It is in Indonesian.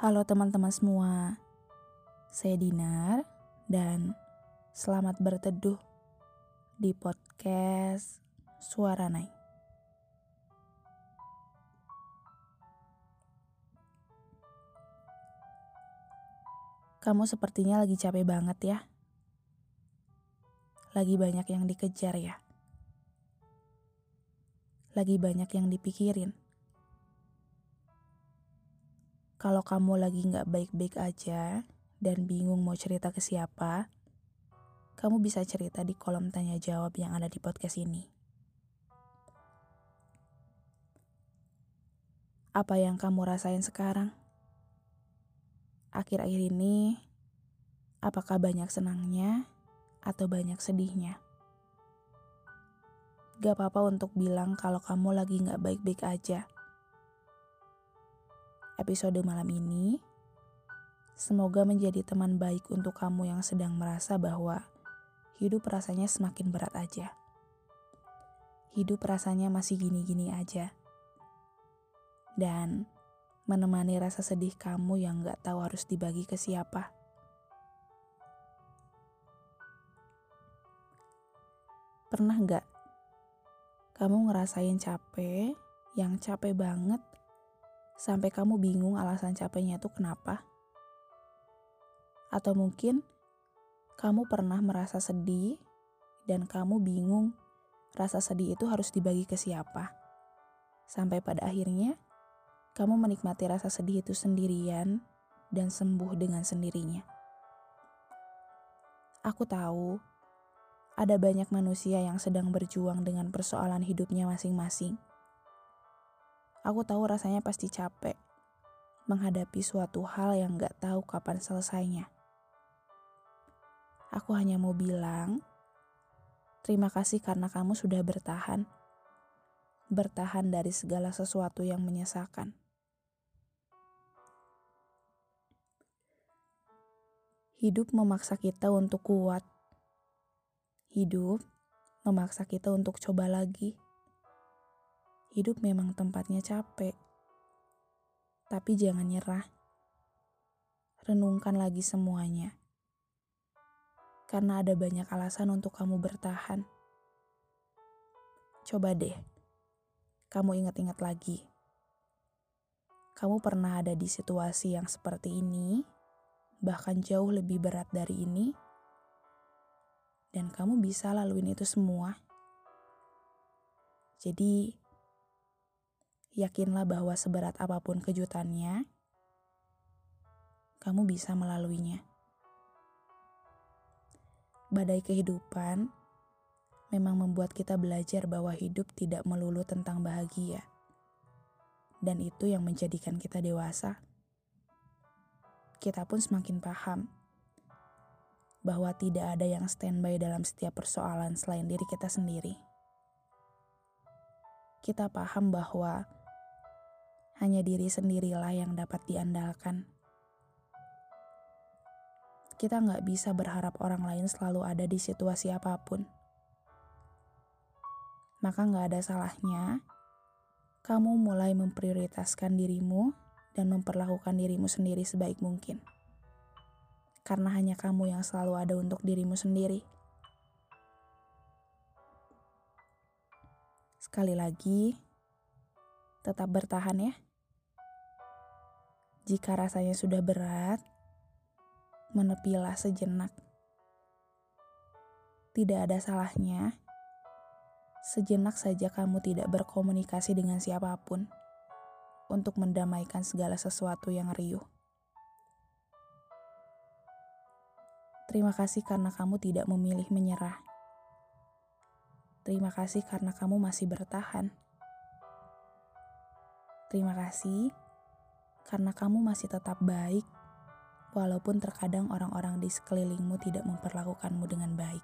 Halo teman-teman semua, saya Dinar dan selamat berteduh di podcast Suara Naik. Kamu sepertinya lagi capek banget ya. Lagi banyak yang dikejar ya. Lagi banyak yang dipikirin kalau kamu lagi nggak baik-baik aja dan bingung mau cerita ke siapa, kamu bisa cerita di kolom tanya jawab yang ada di podcast ini. Apa yang kamu rasain sekarang? Akhir-akhir ini, apakah banyak senangnya atau banyak sedihnya? Gak apa-apa untuk bilang kalau kamu lagi gak baik-baik aja episode malam ini. Semoga menjadi teman baik untuk kamu yang sedang merasa bahwa hidup rasanya semakin berat aja. Hidup rasanya masih gini-gini aja. Dan menemani rasa sedih kamu yang gak tahu harus dibagi ke siapa. Pernah gak kamu ngerasain capek, yang capek banget, sampai kamu bingung alasan capeknya itu kenapa? Atau mungkin kamu pernah merasa sedih dan kamu bingung rasa sedih itu harus dibagi ke siapa? Sampai pada akhirnya kamu menikmati rasa sedih itu sendirian dan sembuh dengan sendirinya. Aku tahu ada banyak manusia yang sedang berjuang dengan persoalan hidupnya masing-masing Aku tahu rasanya pasti capek menghadapi suatu hal yang gak tahu kapan selesainya. Aku hanya mau bilang, terima kasih karena kamu sudah bertahan. Bertahan dari segala sesuatu yang menyesakan. Hidup memaksa kita untuk kuat. Hidup memaksa kita untuk coba lagi hidup memang tempatnya capek. Tapi jangan nyerah. Renungkan lagi semuanya. Karena ada banyak alasan untuk kamu bertahan. Coba deh, kamu ingat-ingat lagi. Kamu pernah ada di situasi yang seperti ini, bahkan jauh lebih berat dari ini, dan kamu bisa laluin itu semua. Jadi, yakinlah bahwa seberat apa pun kejutannya, kamu bisa melaluinya. Badai kehidupan memang membuat kita belajar bahwa hidup tidak melulu tentang bahagia, dan itu yang menjadikan kita dewasa. Kita pun semakin paham bahwa tidak ada yang standby dalam setiap persoalan selain diri kita sendiri. Kita paham bahwa hanya diri sendirilah yang dapat diandalkan. Kita nggak bisa berharap orang lain selalu ada di situasi apa pun. Maka nggak ada salahnya kamu mulai memprioritaskan dirimu dan memperlakukan dirimu sendiri sebaik mungkin. Karena hanya kamu yang selalu ada untuk dirimu sendiri. Sekali lagi, tetap bertahan ya. Jika rasanya sudah berat, menepilah sejenak. Tidak ada salahnya, sejenak saja kamu tidak berkomunikasi dengan siapa pun untuk mendamaikan segala sesuatu yang riuh. Terima kasih karena kamu tidak memilih menyerah. Terima kasih karena kamu masih bertahan. Terima kasih karena kamu masih tetap baik, walaupun terkadang orang-orang di sekelilingmu tidak memperlakukanmu dengan baik.